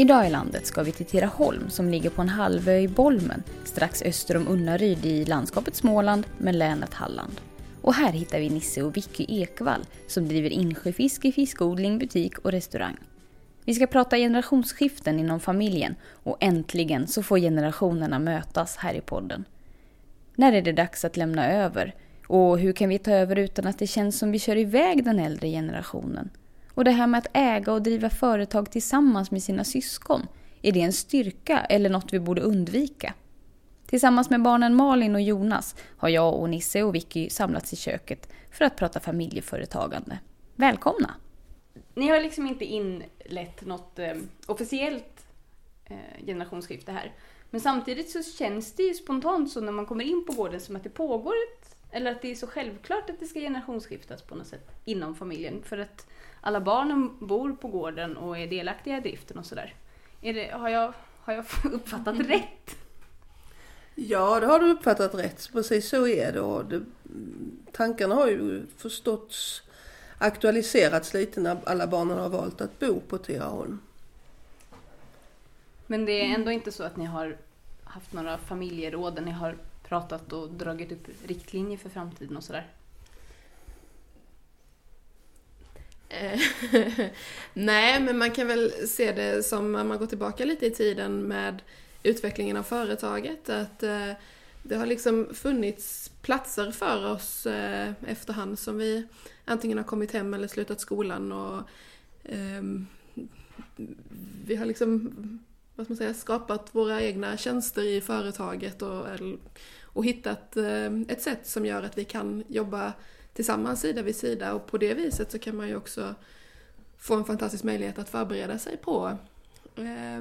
Idag i landet ska vi till Tiraholm som ligger på en halvö i Bolmen strax öster om Unnaryd i landskapet Småland men länet Halland. Och här hittar vi Nisse och Vicky Ekvall som driver insjöfiske, fiskodling, butik och restaurang. Vi ska prata generationsskiften inom familjen och äntligen så får generationerna mötas här i podden. När är det dags att lämna över? Och hur kan vi ta över utan att det känns som vi kör iväg den äldre generationen? Och det här med att äga och driva företag tillsammans med sina syskon, är det en styrka eller något vi borde undvika? Tillsammans med barnen Malin och Jonas har jag och Nisse och Vicky samlats i köket för att prata familjeföretagande. Välkomna! Ni har liksom inte inlett något eh, officiellt eh, generationsskifte här. Men samtidigt så känns det ju spontant så när man kommer in på gården som att det pågår ett, eller att det är så självklart att det ska generationsskiftas på något sätt inom familjen. För att alla barnen bor på gården och är delaktiga i driften och sådär. Har jag, har jag uppfattat mm. rätt? Ja, det har du uppfattat rätt. Precis så är det. Och det, tankarna har ju förståtts aktualiserats lite när alla barnen har valt att bo på Tiraholm. Men det är ändå inte så att ni har haft några familjeråd där ni har pratat och dragit upp riktlinjer för framtiden och sådär? Eh, Eh, nej, men man kan väl se det som om man går tillbaka lite i tiden med utvecklingen av företaget. Att eh, det har liksom funnits platser för oss eh, efterhand som vi antingen har kommit hem eller slutat skolan och eh, vi har liksom vad ska man säga, skapat våra egna tjänster i företaget och, och hittat eh, ett sätt som gör att vi kan jobba tillsammans sida vid sida och på det viset så kan man ju också få en fantastisk möjlighet att förbereda sig på eh,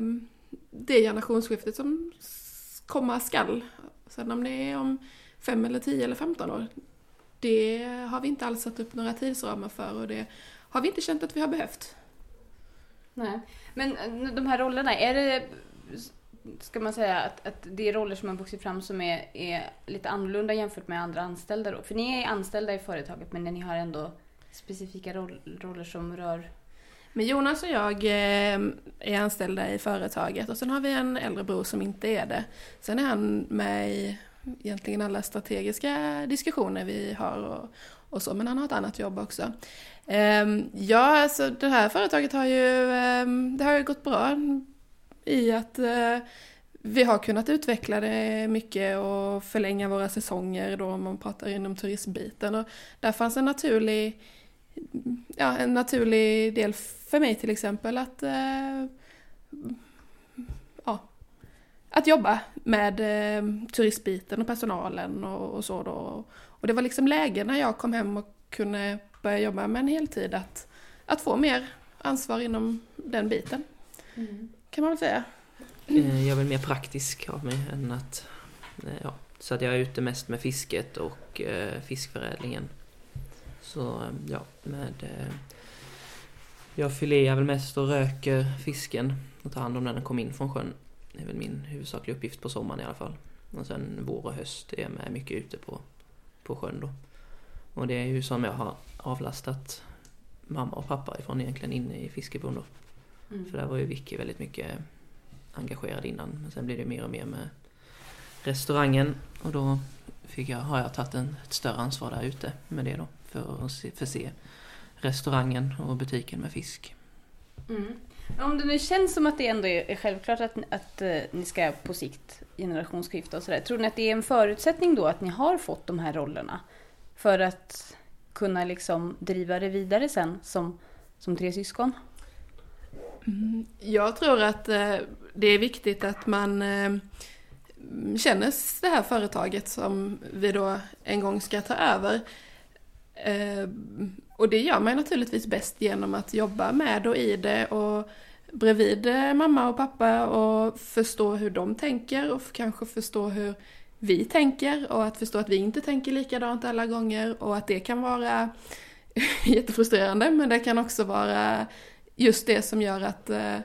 det generationsskiftet som komma skall. Sen om det är om fem eller tio eller femton år, det har vi inte alls satt upp några tidsramar för och det har vi inte känt att vi har behövt. Nej, men eh, de här rollerna, är det ska man säga att, att det är roller som har vuxit fram som är, är lite annorlunda jämfört med andra anställda då? För ni är anställda i företaget men ni har ändå specifika roll, roller som rör men Jonas och jag eh, är anställda i företaget och sen har vi en äldre bror som inte är det. Sen är han med i egentligen alla strategiska diskussioner vi har och, och så, men han har ett annat jobb också. Ehm, ja, alltså det här företaget har ju, ehm, det har ju gått bra i att eh, vi har kunnat utveckla det mycket och förlänga våra säsonger då om man pratar inom turistbiten och där fanns en naturlig, ja, en naturlig del för mig till exempel att eh, ja, att jobba med eh, turistbiten och personalen och, och så då. Och det var liksom läge när jag kom hem och kunde börja jobba med en heltid att, att få mer ansvar inom den biten. Mm. Kan man väl säga. Eh, jag är väl mer praktisk av mig än att... Eh, ja, så att jag är ute mest med fisket och eh, fiskförädlingen. Så eh, ja, med... Eh, jag filear väl mest och röker fisken och tar hand om den när den kommer in från sjön. Det är väl min huvudsakliga uppgift på sommaren i alla fall. Och sen vår och höst är jag med mycket ute på, på sjön då. Och det är ju som jag har avlastat mamma och pappa ifrån egentligen inne i fiskebon mm. För där var ju Vicky väldigt mycket engagerad innan. Men sen blev det mer och mer med restaurangen och då fick jag, har jag tagit en, ett större ansvar där ute med det då. För att se, förse restaurangen och butiken med fisk. Mm. Om det nu känns som att det ändå är självklart att, att uh, ni ska på sikt generationsskifta och sådär. Tror ni att det är en förutsättning då att ni har fått de här rollerna? För att kunna liksom driva det vidare sen som, som tre syskon? Mm. Jag tror att eh, det är viktigt att man eh, känner det här företaget som vi då en gång ska ta över. Eh, och det gör man naturligtvis bäst genom att jobba med och i det och bredvid mamma och pappa och förstå hur de tänker och kanske förstå hur vi tänker och att förstå att vi inte tänker likadant alla gånger och att det kan vara jättefrustrerande men det kan också vara just det som gör att, eh,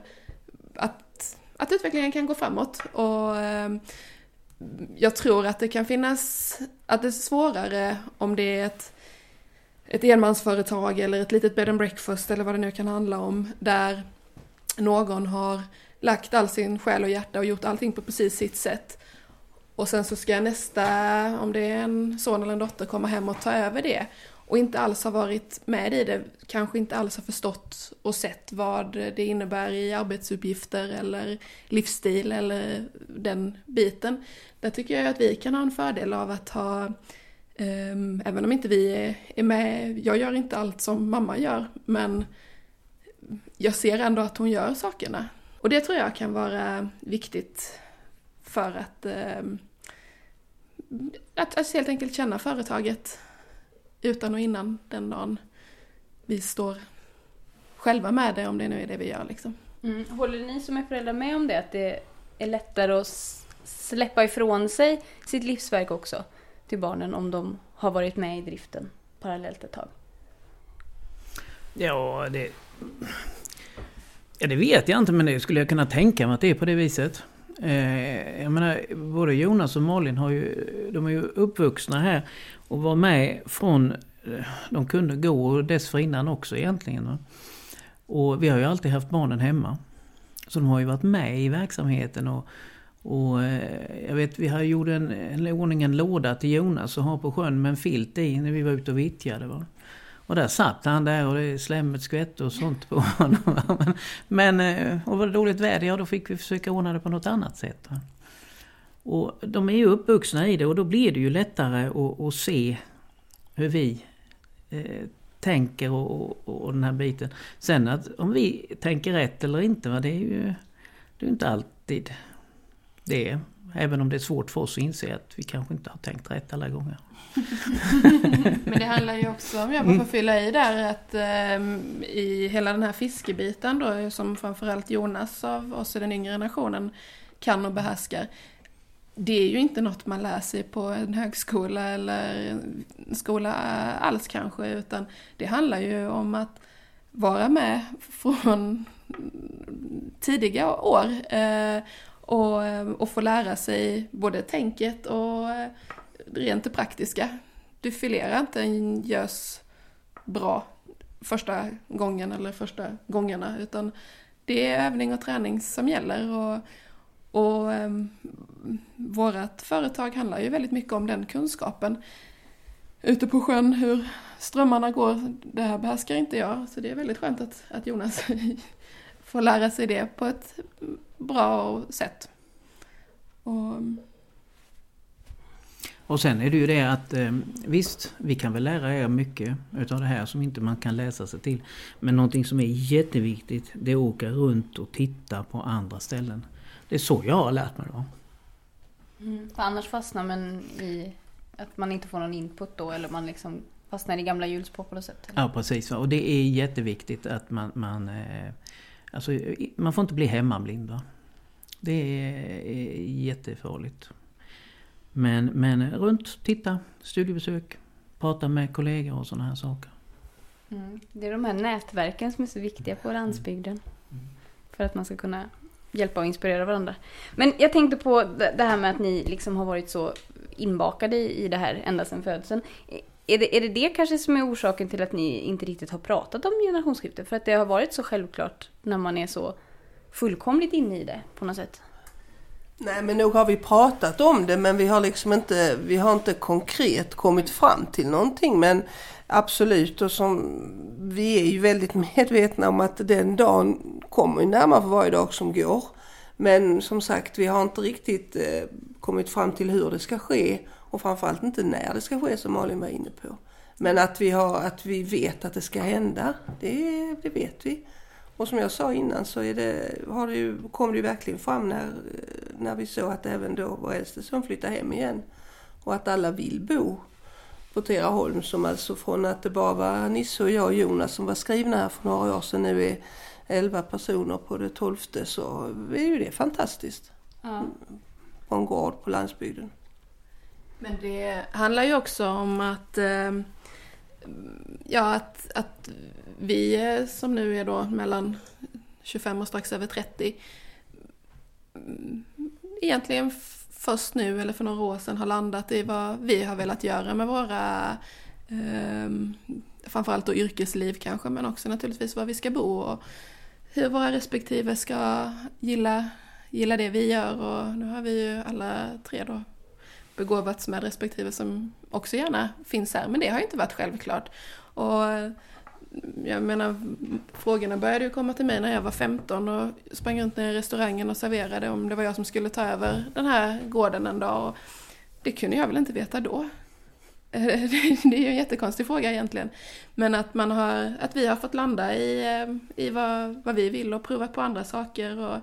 att, att utvecklingen kan gå framåt. Och eh, jag tror att det kan finnas, att det är svårare om det är ett, ett enmansföretag eller ett litet bed and breakfast eller vad det nu kan handla om där någon har lagt all sin själ och hjärta och gjort allting på precis sitt sätt. Och sen så ska nästa, om det är en son eller en dotter, komma hem och ta över det. Och inte alls har varit med i det, kanske inte alls har förstått och sett vad det innebär i arbetsuppgifter eller livsstil eller den biten. Där tycker jag att vi kan ha en fördel av att ha Um, även om inte vi är med, jag gör inte allt som mamma gör, men jag ser ändå att hon gör sakerna. Och det tror jag kan vara viktigt för att, um, att, att helt enkelt känna företaget utan och innan den dagen vi står själva med det, om det nu är det vi gör. Liksom. Mm. Håller ni som är föräldrar med om det, att det är lättare att släppa ifrån sig sitt livsverk också? till barnen om de har varit med i driften parallellt ett tag? Ja, det... Ja, det vet jag inte men det skulle jag kunna tänka mig att det är på det viset. Eh, jag menar, både Jonas och Malin har ju, de är ju uppvuxna här och var med från eh, de kunde gå och dessförinnan också egentligen. Och vi har ju alltid haft barnen hemma. Så de har ju varit med i verksamheten och och eh, jag vet, vi har gjort en, en ordning en låda till Jonas och ha på sjön med en filt i när vi var ute och vittjade. Va? Och där satt han där och det slemmet skvätte och sånt på honom. Men, eh, och var det dåligt väder, ja då fick vi försöka ordna det på något annat sätt. Och de är ju uppvuxna i det och då blir det ju lättare att, att se hur vi eh, tänker och, och, och, den här biten. Sen att om vi tänker rätt eller inte, va, det är ju det är inte alltid det. Även om det är svårt för oss att inse att vi kanske inte har tänkt rätt alla gånger. Men det handlar ju också, om jag bara får fylla i där, att um, i hela den här fiskebiten då, som framförallt Jonas av oss i den yngre generationen kan och behärskar. Det är ju inte något man lär sig på en högskola eller en skola alls kanske, utan det handlar ju om att vara med från tidiga år eh, och, och få lära sig både tänket och eh, rent det praktiska. Du filerar inte en gös bra första gången eller första gångerna utan det är övning och träning som gäller. Och, och um, vårat företag handlar ju väldigt mycket om den kunskapen. Ute på sjön, hur strömmarna går, det här behärskar inte jag. Så det är väldigt skönt att, att Jonas får lära sig det på ett bra sätt. Och, och sen är det ju det att eh, visst, vi kan väl lära er mycket utav det här som inte man kan läsa sig till. Men någonting som är jätteviktigt det är att åka runt och titta på andra ställen. Det är så jag har lärt mig då. Mm, för annars fastnar man i att man inte får någon input då eller man liksom fastnar i gamla hjulspår på något sätt? Eller? Ja precis, och det är jätteviktigt att man, man eh, Alltså, man får inte bli hemmablind. Va? Det är jättefarligt. Men, men runt, titta, studiebesök, prata med kollegor och sådana här saker. Mm. Det är de här nätverken som är så viktiga på landsbygden. Mm. För att man ska kunna hjälpa och inspirera varandra. Men jag tänkte på det här med att ni liksom har varit så inbakade i det här ända sedan födseln. Är det, är det det kanske som är orsaken till att ni inte riktigt har pratat om generationsskifte? För att det har varit så självklart när man är så fullkomligt inne i det på något sätt? Nej men nog har vi pratat om det men vi har liksom inte, vi har inte konkret kommit fram till någonting. Men absolut och som vi är ju väldigt medvetna om att den dagen kommer närmare för varje dag som går. Men som sagt vi har inte riktigt eh, kommit fram till hur det ska ske och framförallt inte när det ska ske som Malin var inne på. Men att vi, har, att vi vet att det ska hända, det, det vet vi. Och som jag sa innan så är det, har det ju, kom det ju verkligen fram när, när vi såg att även då vår äldste son flyttar hem igen. Och att alla vill bo på Teraholm som alltså från att det bara var Nisse och jag och Jonas som var skrivna här för några år sedan nu är 11 personer på det tolfte så är ju det fantastiskt. Ja. På en gård på landsbygden. Men det handlar ju också om att, eh, ja, att, att vi eh, som nu är då mellan 25 och strax över 30 mm, egentligen först nu eller för några år sedan har landat i vad vi har velat göra med våra eh, framförallt då yrkesliv kanske men också naturligtvis var vi ska bo och hur våra respektive ska gilla, gilla det vi gör. Och nu har vi ju alla tre då begåvats med respektive som också gärna finns här, men det har ju inte varit självklart. Och eh, jag menar, frågorna började ju komma till mig när jag var 15 och sprang runt i restaurangen och serverade om det var jag som skulle ta över den här gården en dag. Och det kunde jag väl inte veta då. Det är ju en jättekonstig fråga egentligen. Men att, man har, att vi har fått landa i, eh, i vad, vad vi vill och provat på andra saker. Och,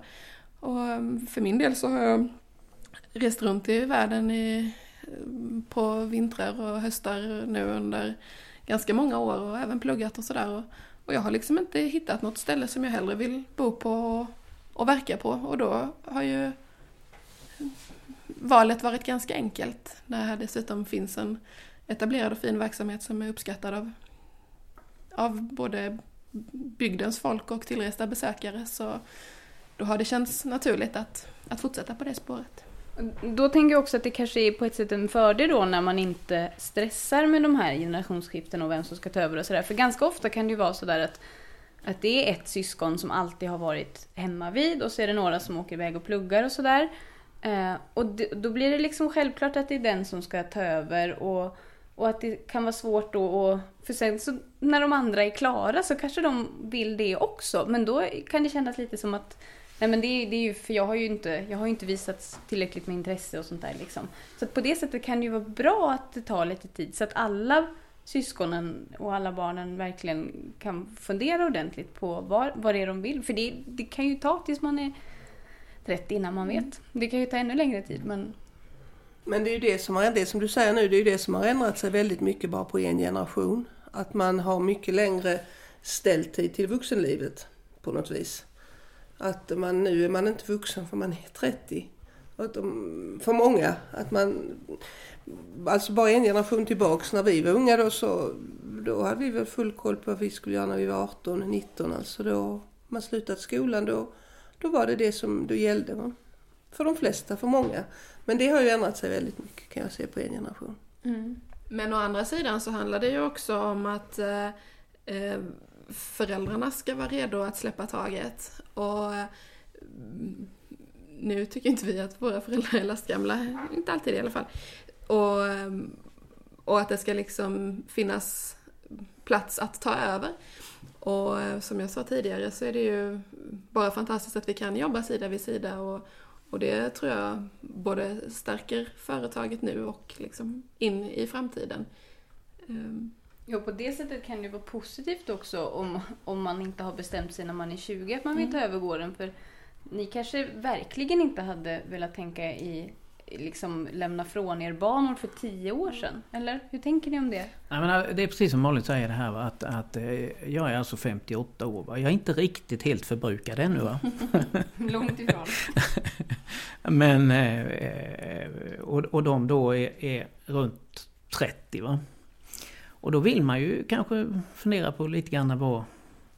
och eh, för min del så har jag rest runt i världen i, på vintrar och höstar nu under ganska många år och även pluggat och sådär. Och, och, jag har liksom inte hittat något ställe som jag hellre vill bo på och, och verka på. Och då har ju valet varit ganska enkelt. När här dessutom finns en etablerad och fin verksamhet som är uppskattad av, av både bygdens folk och tillresta besökare. Så då har det känts naturligt att, att fortsätta på det spåret. Då tänker jag också att det kanske är på ett sätt en fördel då när man inte stressar med de här generationsskiften och vem som ska ta över och sådär. För ganska ofta kan det ju vara sådär att, att det är ett syskon som alltid har varit hemma vid och så är det några som åker iväg och pluggar och sådär. Eh, och då blir det liksom självklart att det är den som ska ta över och, och att det kan vara svårt då och för sen så när de andra är klara så kanske de vill det också. Men då kan det kännas lite som att Nej men det är, det är ju, för jag har ju inte, jag har inte visat tillräckligt med intresse och sånt där liksom. Så på det sättet kan det ju vara bra att det tar lite tid så att alla syskonen och alla barnen verkligen kan fundera ordentligt på vad, vad det är de vill. För det, det kan ju ta tills man är 30 innan man vet. Det kan ju ta ännu längre tid men... Men det är ju det som, har, det som du säger nu, det är ju det som har ändrat sig väldigt mycket bara på en generation. Att man har mycket längre ställtid till vuxenlivet på något vis. Att man nu är man inte vuxen för man är 30. Att de, för många. Att man, alltså bara en generation tillbaks när vi var unga då så då hade vi väl full koll på vad vi skulle göra när vi var 18, 19 alltså då man slutat skolan då, då var det det som då gällde. Va? För de flesta, för många. Men det har ju ändrat sig väldigt mycket kan jag se på en generation. Mm. Men å andra sidan så handlar det ju också om att eh, eh föräldrarna ska vara redo att släppa taget. Och mm, nu tycker inte vi att våra föräldrar är lastgamla, inte alltid i alla fall. Och, och att det ska liksom finnas plats att ta över. Och som jag sa tidigare så är det ju bara fantastiskt att vi kan jobba sida vid sida och, och det tror jag både stärker företaget nu och liksom in i framtiden. Ehm, Ja, på det sättet kan det vara positivt också om, om man inte har bestämt sig när man är 20 att man vill ta mm. över gården. För ni kanske verkligen inte hade velat tänka i liksom lämna från er banor för tio år sedan? Eller hur tänker ni om det? Nej, men äh, det är precis som Malin säger det här att, att äh, jag är alltså 58 år. Va? Jag är inte riktigt helt förbrukad ännu. Va? Långt ifrån. men äh, och, och de då är, är runt 30. Va? Och då vill man ju kanske fundera på lite grann vad...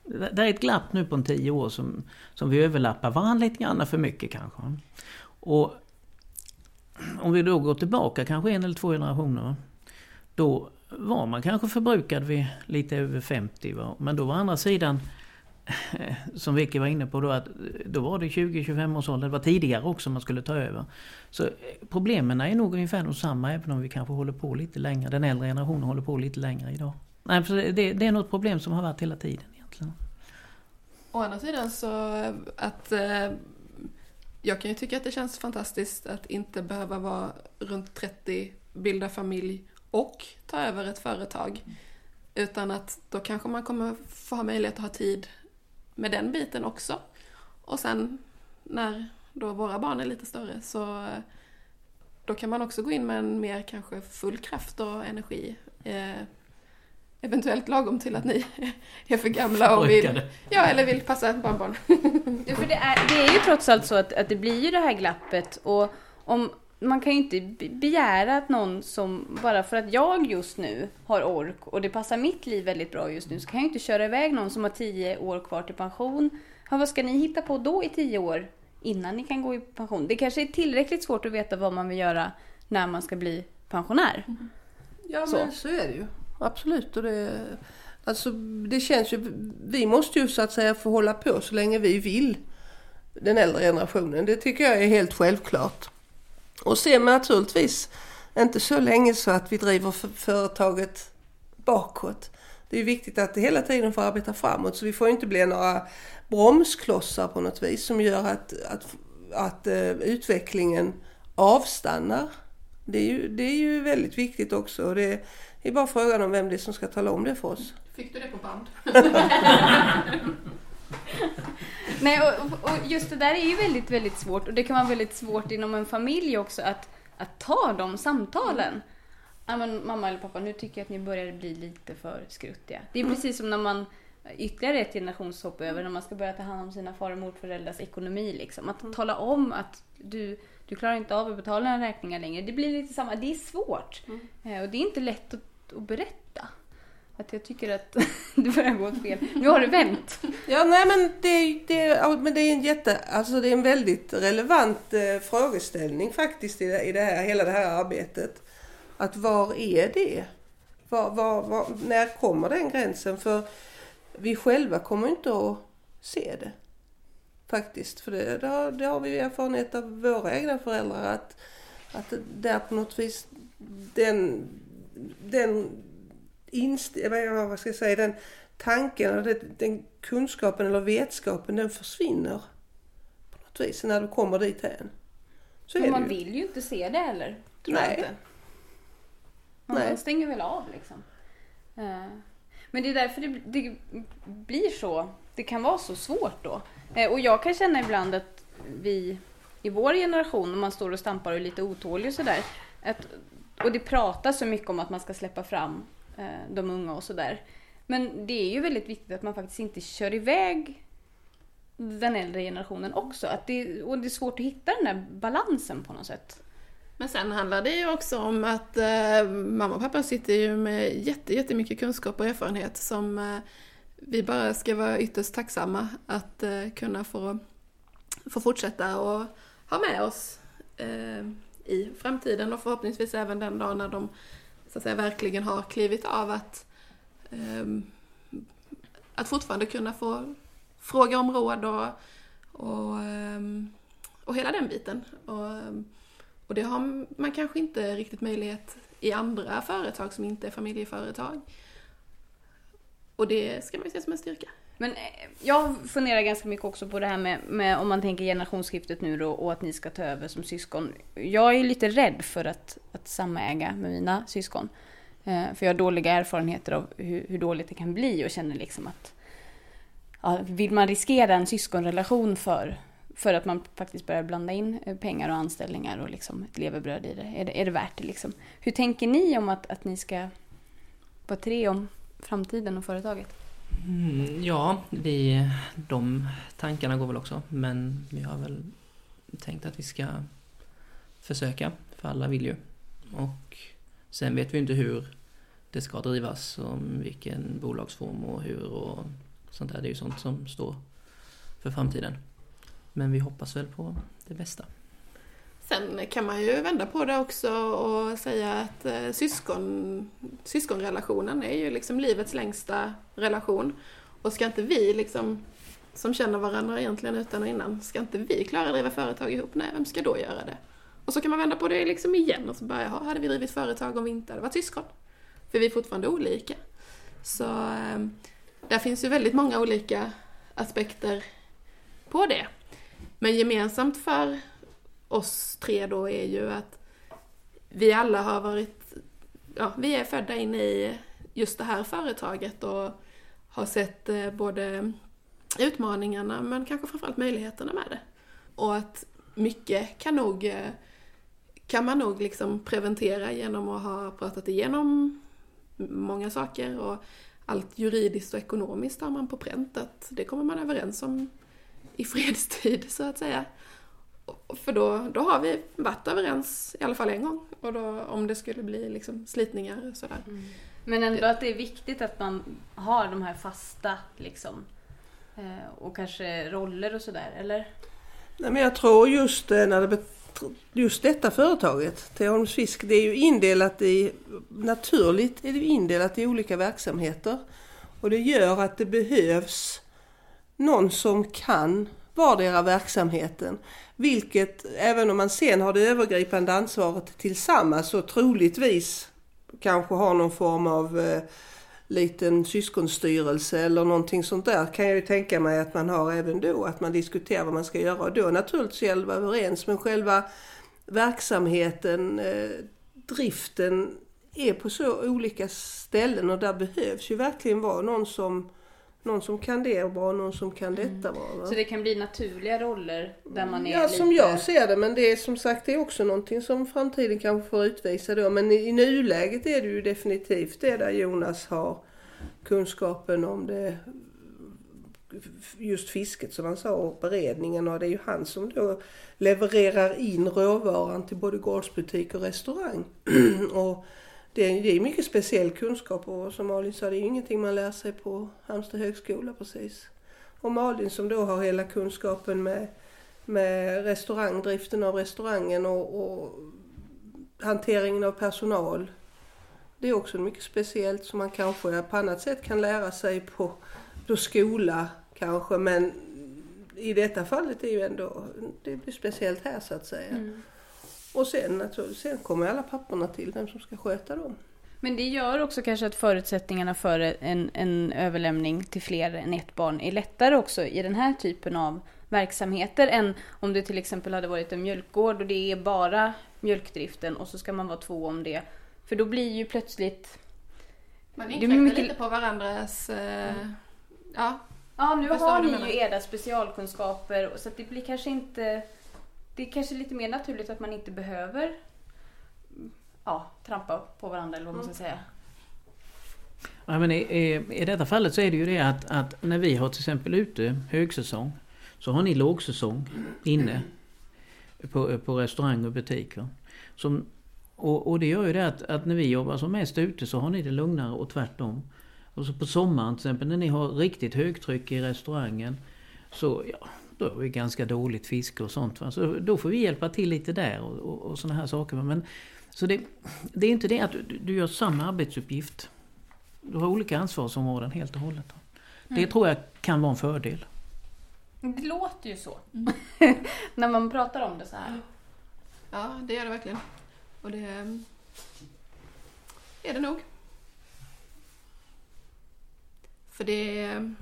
Det är ett glapp nu på en tio år som, som vi överlappar varandra lite grann för mycket kanske. Och om vi då går tillbaka kanske en eller två generationer. Då var man kanske förbrukad vid lite över 50. Va? Men då var andra sidan som Vicky var inne på då, att då var det 20-25 års ålder. Det var tidigare också man skulle ta över. Så eh, problemen är nog ungefär de samma även om vi kanske håller på lite längre. Den äldre generationen håller på lite längre idag. Nej, för det, det är något problem som har varit hela tiden egentligen. Å andra sidan så eh, att eh, jag kan ju tycka att det känns fantastiskt att inte behöva vara runt 30, bilda familj och ta över ett företag. Utan att då kanske man kommer få ha möjlighet att ha tid med den biten också. Och sen när då våra barn är lite större så då kan man också gå in med en mer kanske full kraft och energi. Eh, eventuellt lagom till att ni är för gamla och vill, ja, eller vill passa barnbarn. ja, för det är, det är ju trots allt så att, att det blir ju det här glappet och om, man kan ju inte begära att någon som, bara för att jag just nu har ork och det passar mitt liv väldigt bra just nu, så kan jag inte köra iväg någon som har tio år kvar till pension. Ja, vad ska ni hitta på då i tio år innan ni kan gå i pension? Det kanske är tillräckligt svårt att veta vad man vill göra när man ska bli pensionär. Ja, så. men så är det ju. Absolut. Och det, Alltså det känns ju, vi måste ju så att säga få hålla på så länge vi vill. Den äldre generationen, det tycker jag är helt självklart. Och sen naturligtvis inte så länge så att vi driver företaget bakåt. Det är viktigt att det hela tiden får arbeta framåt så vi får inte bli några bromsklossar på något vis som gör att, att, att uh, utvecklingen avstannar. Det är, ju, det är ju väldigt viktigt också och det är bara frågan om vem det är som ska tala om det för oss. Fick du det på band? Nej, och, och, just det där är ju väldigt, väldigt svårt och det kan vara väldigt svårt inom en familj också att, att ta de samtalen. Ja, men mamma eller pappa, nu tycker jag att ni börjar bli lite för skruttiga. Det är mm. precis som när man ytterligare ett generationshopp över när man ska börja ta hand om sina far och morföräldrars ekonomi. Liksom. Att mm. tala om att du, du klarar inte av att betala dina räkningar längre. Det blir lite samma, det är svårt. Mm. Eh, och det är inte lätt att, att berätta. Att jag tycker att det börjar gå åt fel. Nu har det vänt. Ja, nej men det, det, men det är en jätte, alltså det är en väldigt relevant eh, frågeställning faktiskt i det, i det här, hela det här arbetet. Att var är det? Var, var, var, när kommer den gränsen? För vi själva kommer inte att se det. Faktiskt, för det, det, har, det har vi erfarenhet av våra egna föräldrar att, att där på något vis den, den inst vad ska jag säga, den tanken, eller den kunskapen eller vetskapen den försvinner på något vis när du kommer dit hän. Så Men man vill ju inte se det heller. Tror Nej. Jag inte. Man Nej. stänger väl av liksom. Eh, men det är därför det, det, blir så. Det kan vara så svårt då. Eh, och jag kan känna ibland att vi i vår generation, om man står och stampar och är lite otålig och sådär. Och det pratas så mycket om att man ska släppa fram Eh, de unga och sådär. Men det är ju väldigt viktigt att man faktiskt inte kör iväg den äldre generationen också. Att det, och det är svårt att hitta den där balansen på något sätt. Men sen handlar det ju också om att eh, mamma och pappa sitter ju med jätte, jättemycket kunskap och erfarenhet som eh, vi bara ska vara ytterst tacksamma att eh, kunna få, få fortsätta och ha med oss eh, i framtiden och förhoppningsvis även den dag när de så att säga, verkligen har klivit av att, eh, att fortfarande kunna få fråga om råd och, och, ehm, och hela den biten. Och, ehm, och det har man kanske inte riktigt möjlighet i andra företag som inte är familjeföretag. Och det ska man ju se som en styrka. Men eh, jag funderar ganska mycket också på det här med, med, om man tänker generationsskiftet nu då och att ni ska ta över som syskon. Jag är lite rädd för att, att samäga med mina syskon. Eh, för jag har dåliga erfarenheter av hur, hur, dåligt det kan bli och känner liksom att ja, vill man riskera en syskonrelation för, för att man faktiskt börjar blanda in eh, pengar och anställningar och liksom ett levebröd i det. Är det, är det värt det liksom? Hur tänker ni om att, att ni ska vara tre om framtiden och företaget? Mm, ja, vi, de tankarna går väl också. Men vi har väl tänkt att vi ska försöka, för alla vill ju. Och sen vet vi inte hur det ska drivas, och vilken bolagsform och hur och sånt där. Det är ju sånt som står för framtiden. Men vi hoppas väl på det bästa. Sen kan man ju vända på det också och säga att eh, syskon, syskonrelationen är ju liksom livets längsta relation. Och ska inte vi liksom, som känner varandra egentligen utan och innan, ska inte vi klara att driva företag ihop? Nej, vem ska då göra det? Och så kan man vända på det liksom igen och så bara, jaha, hade vi drivit företag om vi inte hade varit syskon? För vi är fortfarande olika. Så eh, där finns ju väldigt många olika aspekter på det. Men gemensamt för oss tre då är ju att vi alla har varit, ja, vi är födda in i just det här företaget och har sett eh, både utmaningarna men kanske framförallt möjligheterna med det. Och att mycket kan nog eh, kan man nog liksom preventera genom att ha pratat igenom många saker och allt juridiskt och ekonomiskt har man på pränt att det kommer man överens om i fredstid så att säga. För då, då har vi varit överens i alla fall en gång. Och då, om det skulle bli liksom slitningar och sådär. Mm. Men ändå att det är viktigt att man har de här fasta liksom. Eh, och kanske roller och sådär, eller? Nej men jag tror just eh, när det just detta företaget, Teholms Fisk, det är ju indelat i, naturligt är det indelat i olika verksamheter. Och det gör att det behövs någon som kan vardera verksamheten. Vilket, även om man sen har det övergripande ansvaret tillsammans, så troligtvis kanske har någon form av eh, liten syskonstyrelse eller någonting sånt där kan jag ju tänka mig att man har även då. Att man diskuterar vad man ska göra och då naturligtvis gäller vara överens. Men själva verksamheten, eh, driften är på så olika ställen och där behövs ju verkligen vara någon som någon som kan det bara någon som kan detta. Mm. Va? Så det kan bli naturliga roller där man är Ja, lite... som jag ser det. Men det är som sagt det är också någonting som framtiden kanske får utvisa då. Men i, i nuläget är det ju definitivt det där Jonas har kunskapen om det just fisket som han sa och beredningen och det är ju han som då levererar in råvaran till både gårdsbutik och restaurang. och det är, det är mycket speciell kunskap och som Malin sa, det är ju ingenting man lär sig på Halmstad högskola precis. Och Malin som då har hela kunskapen med, med restaurangdriften av restaurangen och, och hanteringen av personal. Det är också mycket speciellt som man kanske på annat sätt kan lära sig på, på skola kanske men i detta fallet är ju ändå, det blir speciellt här så att säga. Mm. Och sen, sen kommer alla papperna till vem som ska sköta dem. Men det gör också kanske att förutsättningarna för en, en överlämning till fler än ett barn är lättare också i den här typen av verksamheter än om det till exempel hade varit en mjölkgård och det är bara mjölkdriften och så ska man vara två om det. För då blir ju plötsligt... Man inkräktar mycket... lite på varandras... Eh, mm. Ja. Ja, nu har ni ju era specialkunskaper så det blir kanske inte det är kanske lite mer naturligt att man inte behöver ja, trampa på varandra eller vad man ska säga. Ja, men i, i, I detta fallet så är det ju det att, att när vi har till exempel ute högsäsong så har ni lågsäsong inne på, på restaurang och butiker. Som, och, och det gör ju det att, att när vi jobbar som mest ute så har ni det lugnare och tvärtom. Och så på sommaren till exempel när ni har riktigt högtryck i restaurangen så ja, då är det ganska dåligt fiske och sånt. Va? Så då får vi hjälpa till lite där och, och, och sådana här saker. Men, så det, det är inte det att du, du, gör samma arbetsuppgift. Du har olika ansvarsområden helt och hållet. Mm. Det tror jag kan vara en fördel. Det låter ju så. Mm. När man pratar om det så här. Ja, det gör det verkligen. Och det är det nog. För det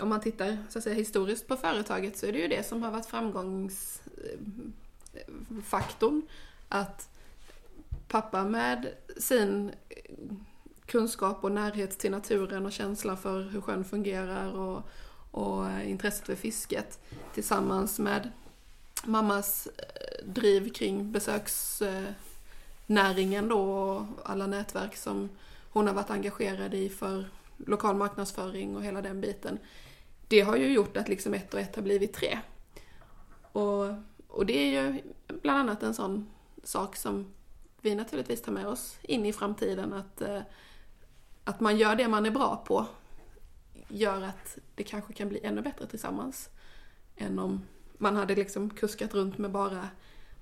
om man tittar så att säga, historiskt på företaget så är det ju det som har varit framgångsfaktorn. Eh, att pappa med sin kunskap och närhet till naturen och känsla för hur sjön fungerar och, och eh, intresset för fisket tillsammans med mammas eh, driv kring besöksnäringen då och alla nätverk som hon har varit engagerad i för lokal marknadsföring och hela den biten. Det har ju gjort att liksom ett och ett har blivit tre. Och, och det är ju bland annat en sån sak som vi naturligtvis tar med oss in i framtiden. Att, eh, att man gör det man är bra på gör att det kanske kan bli ännu bättre tillsammans. Än om man hade liksom kuskat runt med bara,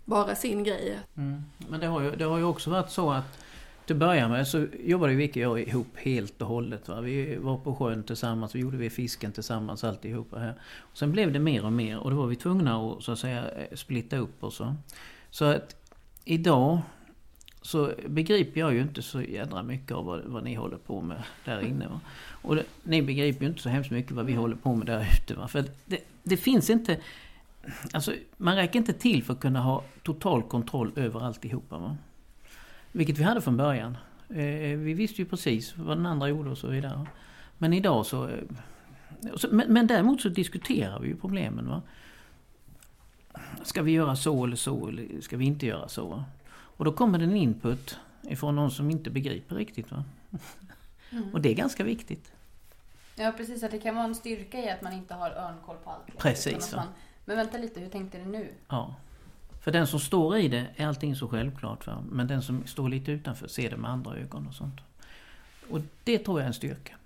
bara sin grej. Mm. Men det har, ju, det har ju också varit så att till att börja med så jobbade Vicky och jag ihop helt och hållet. Va? Vi var på sjön tillsammans, vi gjorde vi fisken tillsammans alltihopa här. Och sen blev det mer och mer och då var vi tvungna att så att säga eh, splitta upp och så. Så att idag så begriper jag ju inte så jädra mycket av vad, vad ni håller på med där inne. Va? Och det, ni begriper ju inte så hemskt mycket vad vi håller på med där ute. Va? För det, det finns inte... Alltså, man räcker inte till för att kunna ha total kontroll över alltihopa. Va? Vilket vi hade från början. Eh, vi visste ju precis vad den andra gjorde och så vidare. Men idag så... Eh, men, men däremot så diskuterar vi ju problemen. Va? Ska vi göra så eller så eller ska vi inte göra så? Och då kommer det en input ifrån någon som inte begriper riktigt. Va? Mm. Och det är ganska viktigt. Ja precis, att det kan vara en styrka i att man inte har örnkoll på allt. Precis. Man, men vänta lite, hur tänkte du nu? Ja. För den som står i det är allting så självklart. Va? Men den som står lite utanför ser det med andra ögon och sånt. Och det tror jag är en styrka.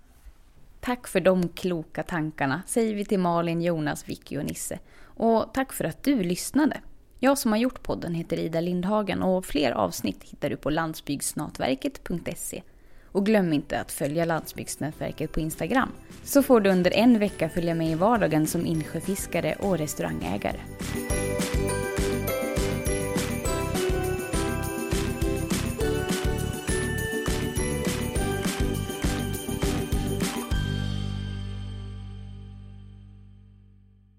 Tack för de kloka tankarna säger vi till Malin, Jonas, Vicky och Nisse. Och tack för att du lyssnade. Jag som har gjort podden heter Ida Lindhagen och fler avsnitt hittar du på landsbygdsnatverket.se. Och glöm inte att följa Landsbygdsnätverket på Instagram. Så får du under en vecka följa med i vardagen som insjöfiskare och restaurangägare.